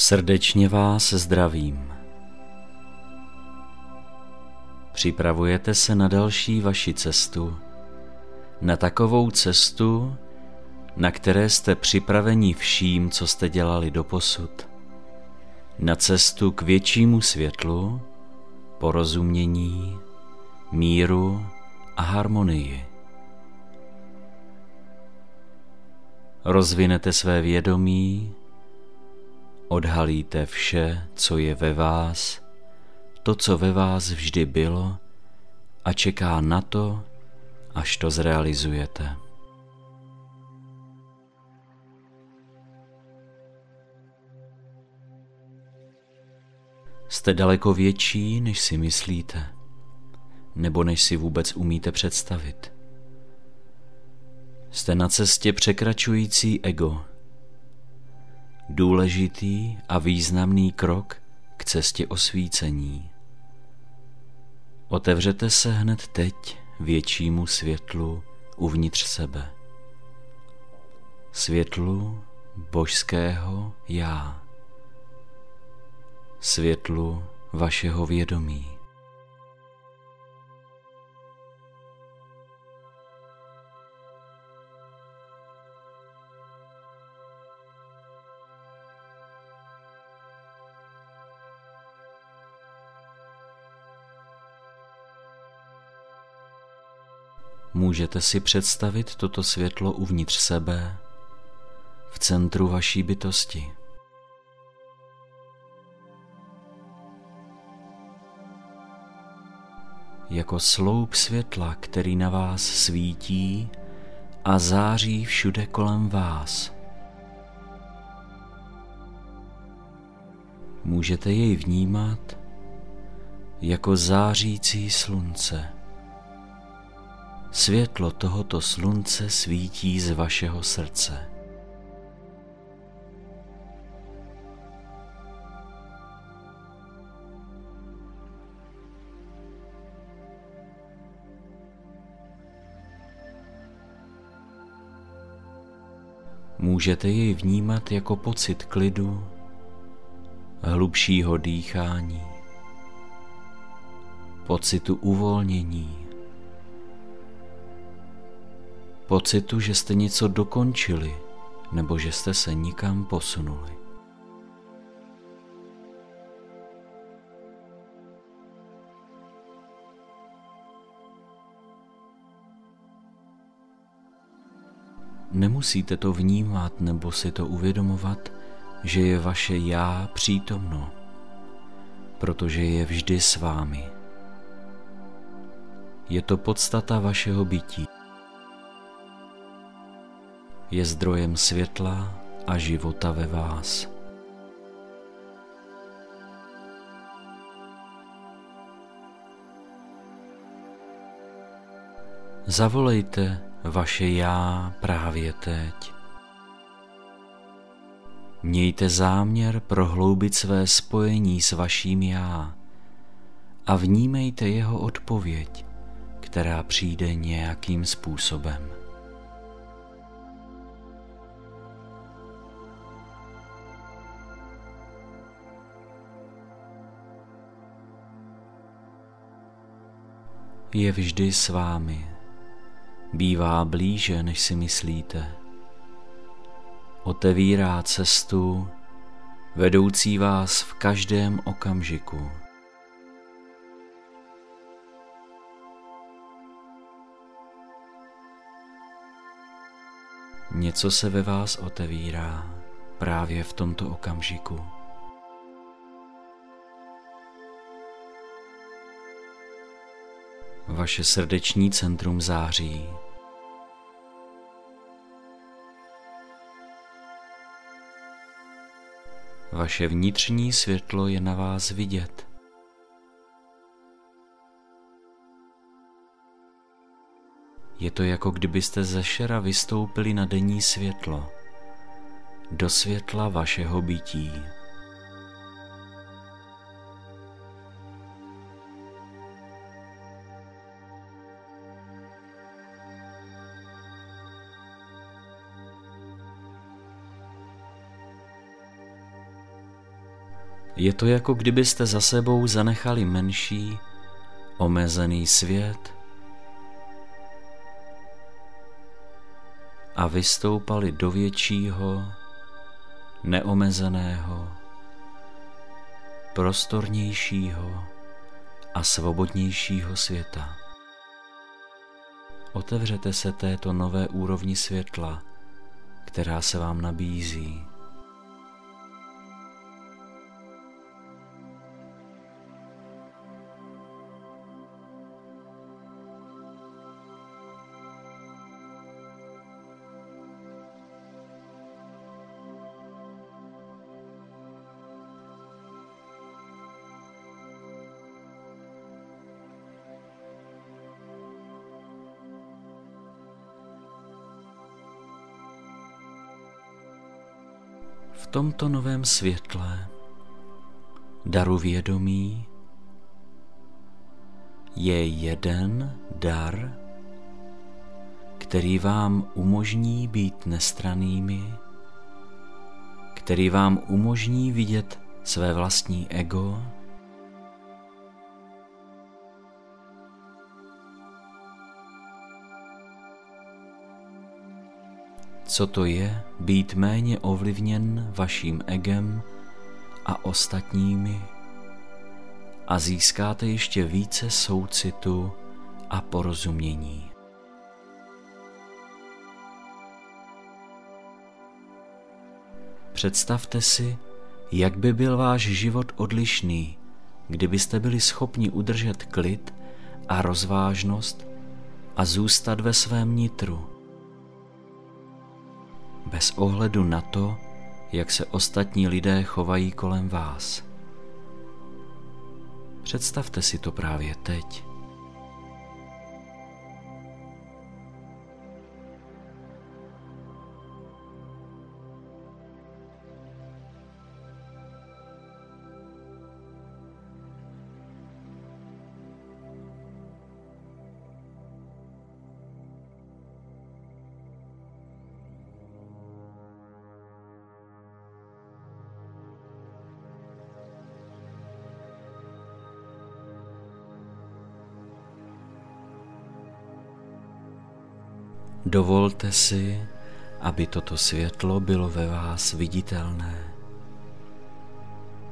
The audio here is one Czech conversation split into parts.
Srdečně vás zdravím. Připravujete se na další vaši cestu, na takovou cestu, na které jste připraveni vším, co jste dělali doposud, na cestu k většímu světlu, porozumění, míru a harmonii. Rozvinete své vědomí, odhalíte vše, co je ve vás, to, co ve vás vždy bylo a čeká na to, až to zrealizujete. Jste daleko větší, než si myslíte, nebo než si vůbec umíte představit. Jste na cestě překračující ego, důležitý a významný krok k cestě osvícení. Otevřete se hned teď většímu světlu uvnitř sebe. Světlu božského já. Světlu vašeho vědomí. Můžete si představit toto světlo uvnitř sebe, v centru vaší bytosti. Jako sloup světla, který na vás svítí a září všude kolem vás. Můžete jej vnímat jako zářící slunce. Světlo tohoto slunce svítí z vašeho srdce. Můžete jej vnímat jako pocit klidu, hlubšího dýchání, pocitu uvolnění, pocitu, že jste něco dokončili nebo že jste se nikam posunuli. Nemusíte to vnímat nebo si to uvědomovat, že je vaše já přítomno, protože je vždy s vámi. Je to podstata vašeho bytí je zdrojem světla a života ve vás. Zavolejte vaše já právě teď. Mějte záměr prohloubit své spojení s vaším já a vnímejte jeho odpověď, která přijde nějakým způsobem. Je vždy s vámi. Bývá blíže, než si myslíte. Otevírá cestu, vedoucí vás v každém okamžiku. Něco se ve vás otevírá právě v tomto okamžiku. Vaše srdeční centrum září. Vaše vnitřní světlo je na vás vidět. Je to jako kdybyste ze šera vystoupili na denní světlo, do světla vašeho bytí. Je to jako kdybyste za sebou zanechali menší, omezený svět a vystoupali do většího, neomezeného, prostornějšího a svobodnějšího světa. Otevřete se této nové úrovni světla, která se vám nabízí. V tomto novém světle daru vědomí je jeden dar, který vám umožní být nestranými, který vám umožní vidět své vlastní ego, co to je být méně ovlivněn vaším egem a ostatními a získáte ještě více soucitu a porozumění. Představte si, jak by byl váš život odlišný, kdybyste byli schopni udržet klid a rozvážnost a zůstat ve svém nitru bez ohledu na to, jak se ostatní lidé chovají kolem vás. Představte si to právě teď. Dovolte si, aby toto světlo bylo ve vás viditelné.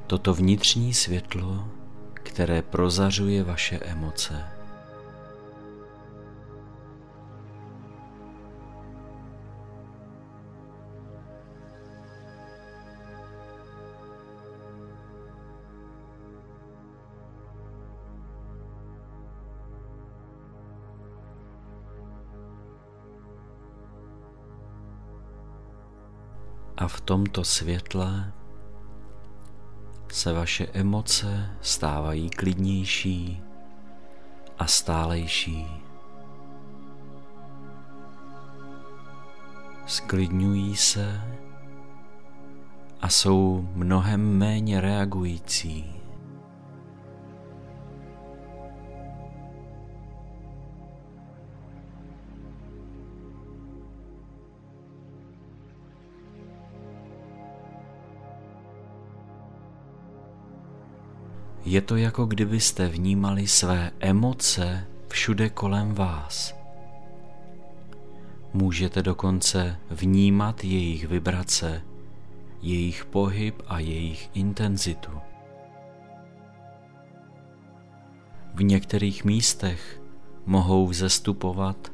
Toto vnitřní světlo, které prozařuje vaše emoce. A v tomto světle se vaše emoce stávají klidnější a stálejší. Sklidňují se a jsou mnohem méně reagující. Je to jako kdybyste vnímali své emoce všude kolem vás. Můžete dokonce vnímat jejich vibrace, jejich pohyb a jejich intenzitu. V některých místech mohou vzestupovat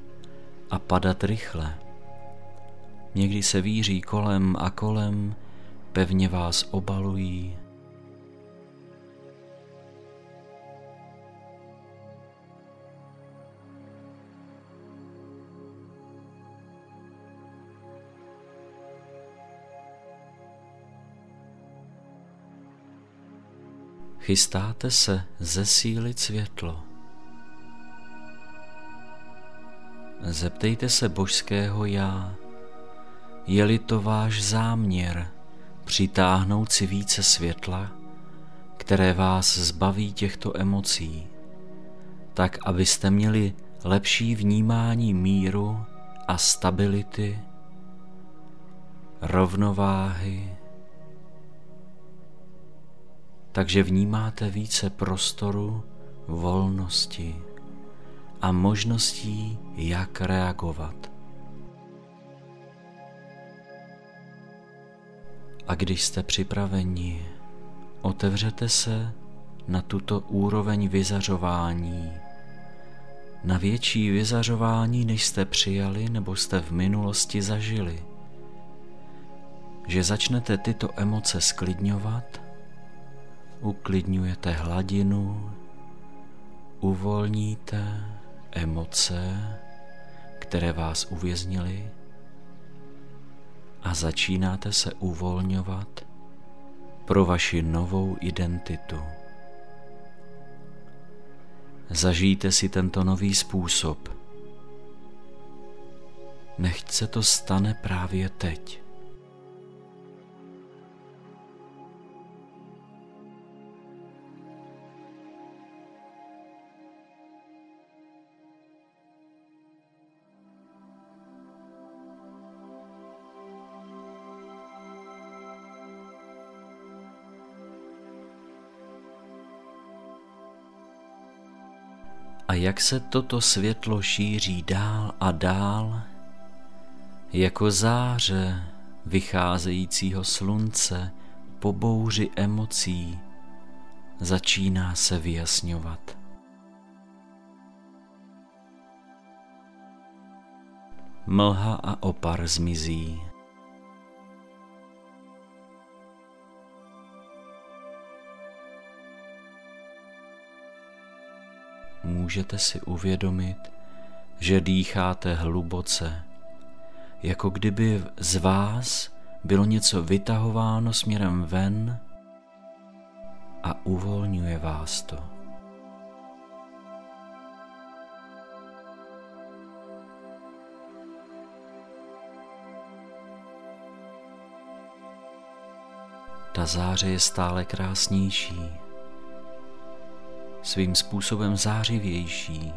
a padat rychle. Někdy se víří kolem a kolem, pevně vás obalují Chystáte se zesílit světlo. Zeptejte se božského já, je-li to váš záměr přitáhnout si více světla, které vás zbaví těchto emocí, tak abyste měli lepší vnímání míru a stability, rovnováhy takže vnímáte více prostoru, volnosti a možností, jak reagovat. A když jste připraveni, otevřete se na tuto úroveň vyzařování, na větší vyzařování, než jste přijali nebo jste v minulosti zažili. Že začnete tyto emoce sklidňovat, uklidňujete hladinu, uvolníte emoce, které vás uvěznily a začínáte se uvolňovat pro vaši novou identitu. Zažijte si tento nový způsob. Nechť se to stane právě teď. A jak se toto světlo šíří dál a dál, jako záře vycházejícího slunce po bouři emocí, začíná se vyjasňovat. Mlha a opar zmizí. Můžete si uvědomit, že dýcháte hluboce, jako kdyby z vás bylo něco vytahováno směrem ven a uvolňuje vás to. Ta záře je stále krásnější svým způsobem zářivější.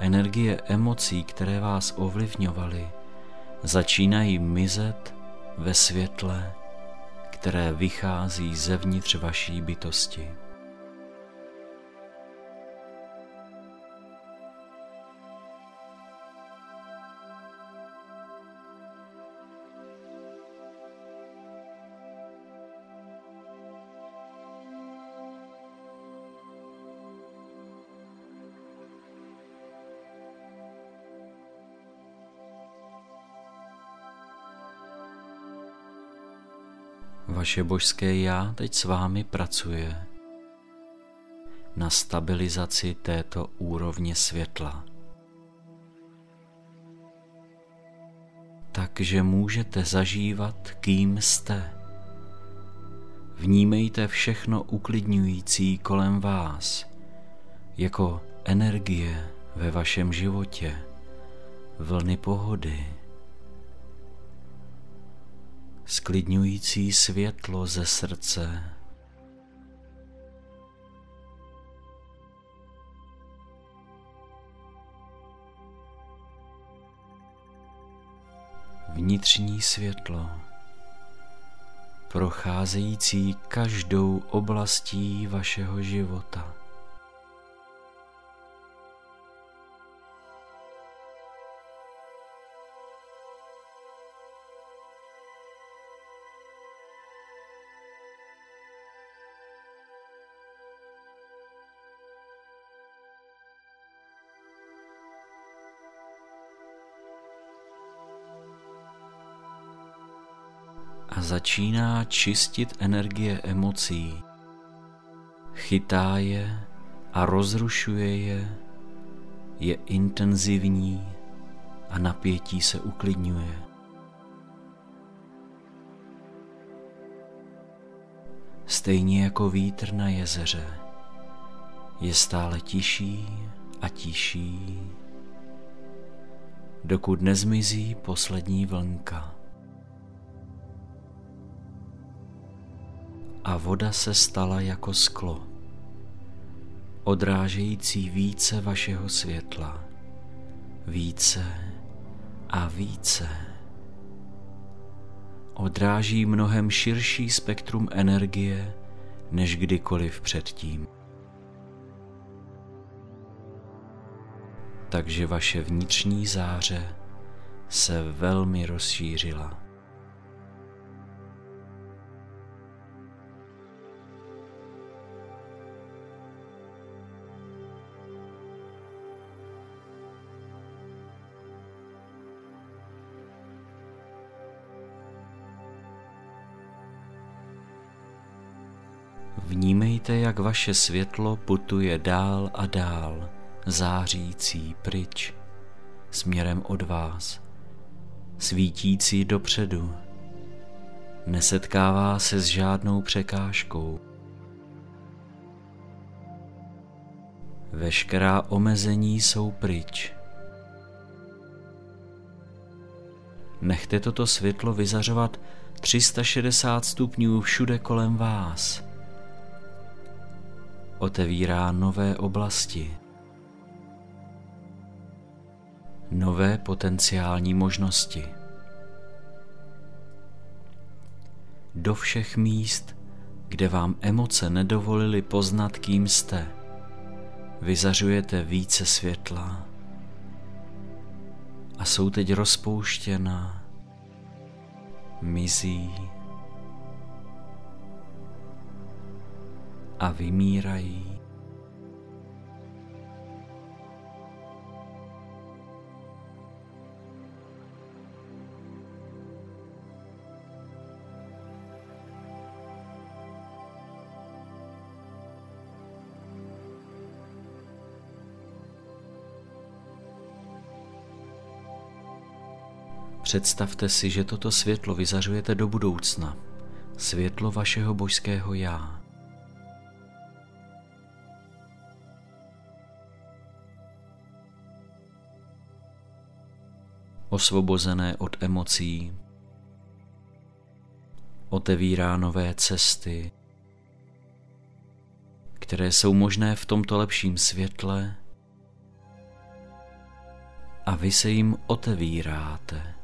Energie emocí, které vás ovlivňovaly, začínají mizet ve světle, které vychází zevnitř vaší bytosti. Vaše božské já teď s vámi pracuje na stabilizaci této úrovně světla. Takže můžete zažívat, kým jste. Vnímejte všechno uklidňující kolem vás, jako energie ve vašem životě, vlny pohody, sklidňující světlo ze srdce. Vnitřní světlo, procházející každou oblastí vašeho života. Začíná čistit energie emocí. Chytá je a rozrušuje je, je intenzivní a napětí se uklidňuje. Stejně jako vítr na jezeře, je stále tiší a tiší, dokud nezmizí poslední vlnka. A voda se stala jako sklo, odrážející více vašeho světla, více a více. odráží mnohem širší spektrum energie než kdykoliv předtím. Takže vaše vnitřní záře se velmi rozšířila. Vnímejte, jak vaše světlo putuje dál a dál, zářící pryč, směrem od vás, svítící dopředu. Nesetkává se s žádnou překážkou. Veškerá omezení jsou pryč. Nechte toto světlo vyzařovat 360 stupňů všude kolem vás otevírá nové oblasti, nové potenciální možnosti. Do všech míst, kde vám emoce nedovolily poznat, kým jste, vyzařujete více světla a jsou teď rozpouštěna, mizí a vymírají. Představte si, že toto světlo vyzařujete do budoucna, světlo vašeho božského já. Osvobozené od emocí, otevírá nové cesty, které jsou možné v tomto lepším světle a vy se jim otevíráte.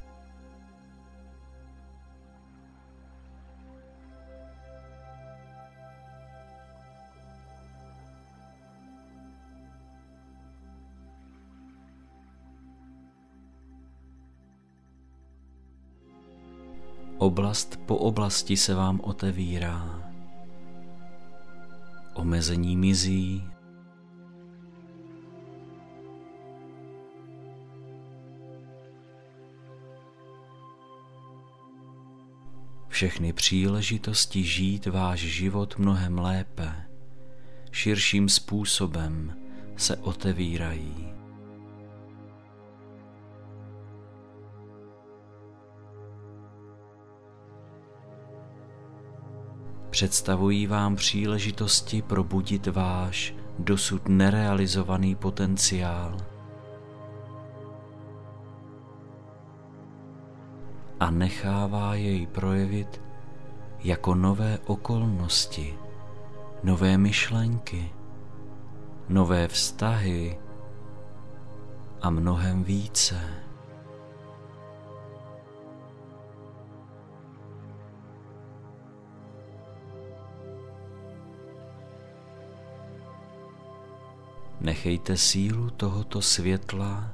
Oblast po oblasti se vám otevírá. Omezení mizí. Všechny příležitosti žít váš život mnohem lépe, širším způsobem se otevírají. Představují vám příležitosti probudit váš dosud nerealizovaný potenciál. A nechává jej projevit jako nové okolnosti, nové myšlenky, nové vztahy a mnohem více. Nechejte sílu tohoto světla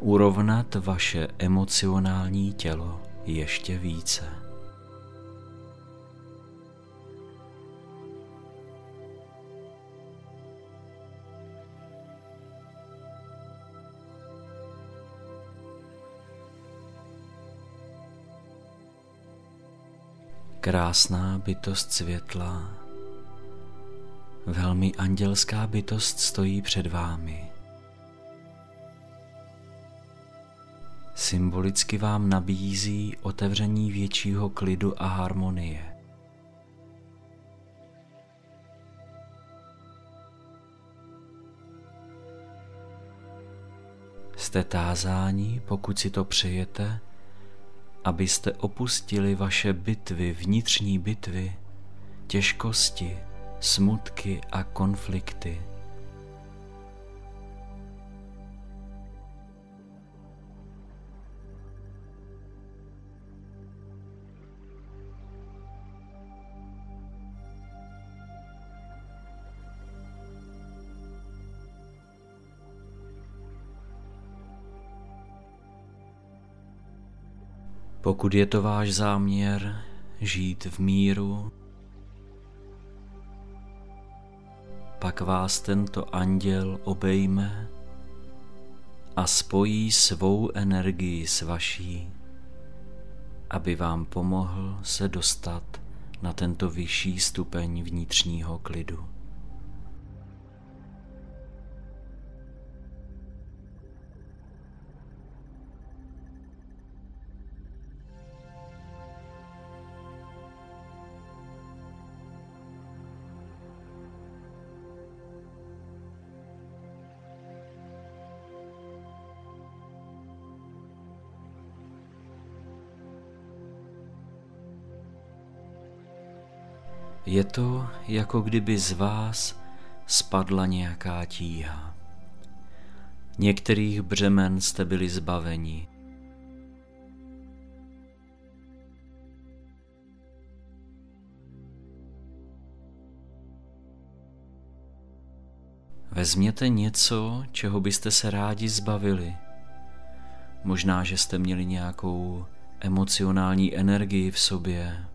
urovnat vaše emocionální tělo ještě více. Krásná bytost světla velmi andělská bytost stojí před vámi. Symbolicky vám nabízí otevření většího klidu a harmonie. Jste tázáni, pokud si to přejete, abyste opustili vaše bitvy, vnitřní bitvy, těžkosti, smutky a konflikty. Pokud je to váš záměr žít v míru, pak vás tento anděl obejme a spojí svou energii s vaší, aby vám pomohl se dostat na tento vyšší stupeň vnitřního klidu. Je to, jako kdyby z vás spadla nějaká tíha. Některých břemen jste byli zbaveni. Vezměte něco, čeho byste se rádi zbavili. Možná, že jste měli nějakou emocionální energii v sobě,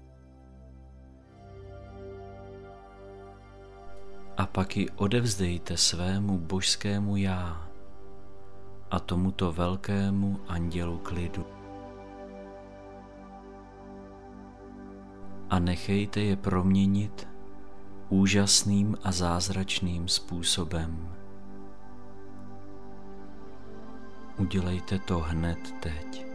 a pak ji odevzdejte svému božskému já a tomuto velkému andělu klidu. A nechejte je proměnit úžasným a zázračným způsobem. Udělejte to hned teď.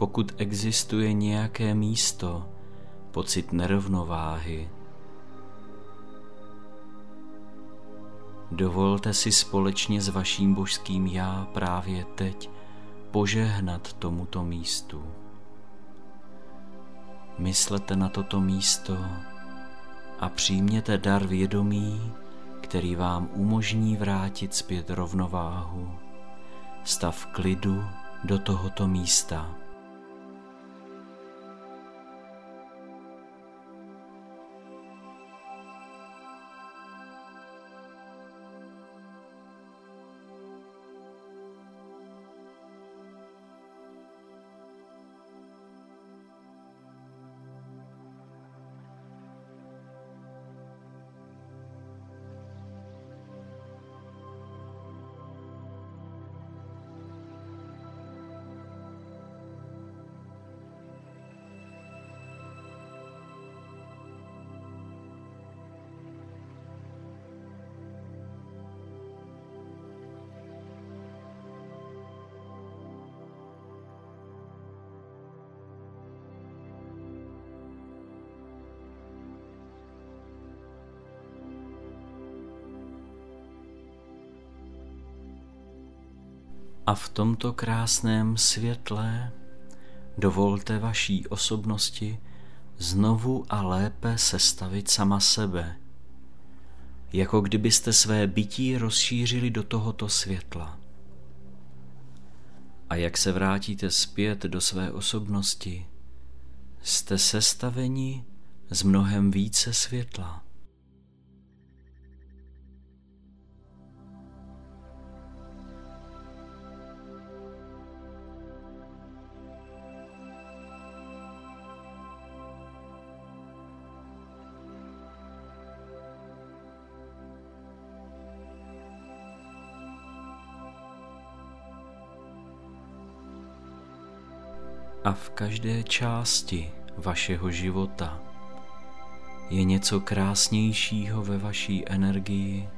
Pokud existuje nějaké místo, pocit nerovnováhy. Dovolte si společně s vaším božským já právě teď požehnat tomuto místu. Myslete na toto místo a přijměte dar vědomí, který vám umožní vrátit zpět rovnováhu, stav klidu do tohoto místa. A v tomto krásném světle dovolte vaší osobnosti znovu a lépe sestavit sama sebe, jako kdybyste své bytí rozšířili do tohoto světla. A jak se vrátíte zpět do své osobnosti, jste sestaveni z mnohem více světla. A v každé části vašeho života je něco krásnějšího ve vaší energii,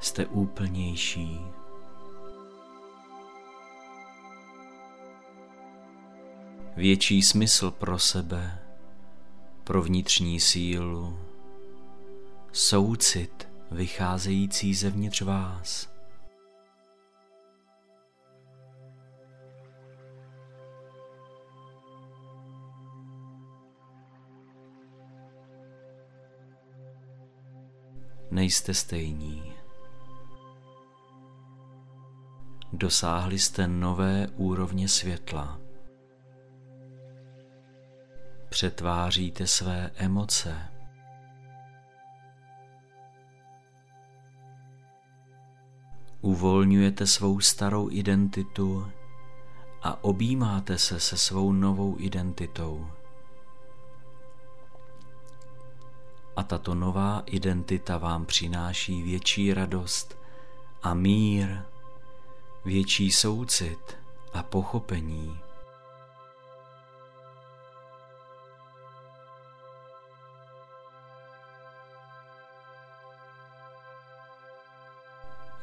jste úplnější. Větší smysl pro sebe, pro vnitřní sílu, soucit vycházející zevnitř vás. Nejste stejní. Dosáhli jste nové úrovně světla. Přetváříte své emoce Uvolňujete svou starou identitu a objímáte se se svou novou identitou. A tato nová identita vám přináší větší radost a mír, větší soucit a pochopení.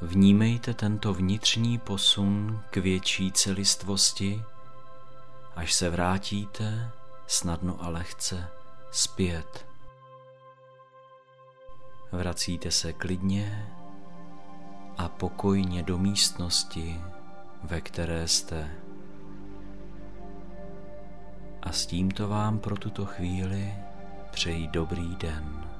Vnímejte tento vnitřní posun k větší celistvosti, až se vrátíte snadno a lehce zpět. Vracíte se klidně a pokojně do místnosti, ve které jste. A s tímto vám pro tuto chvíli přeji dobrý den.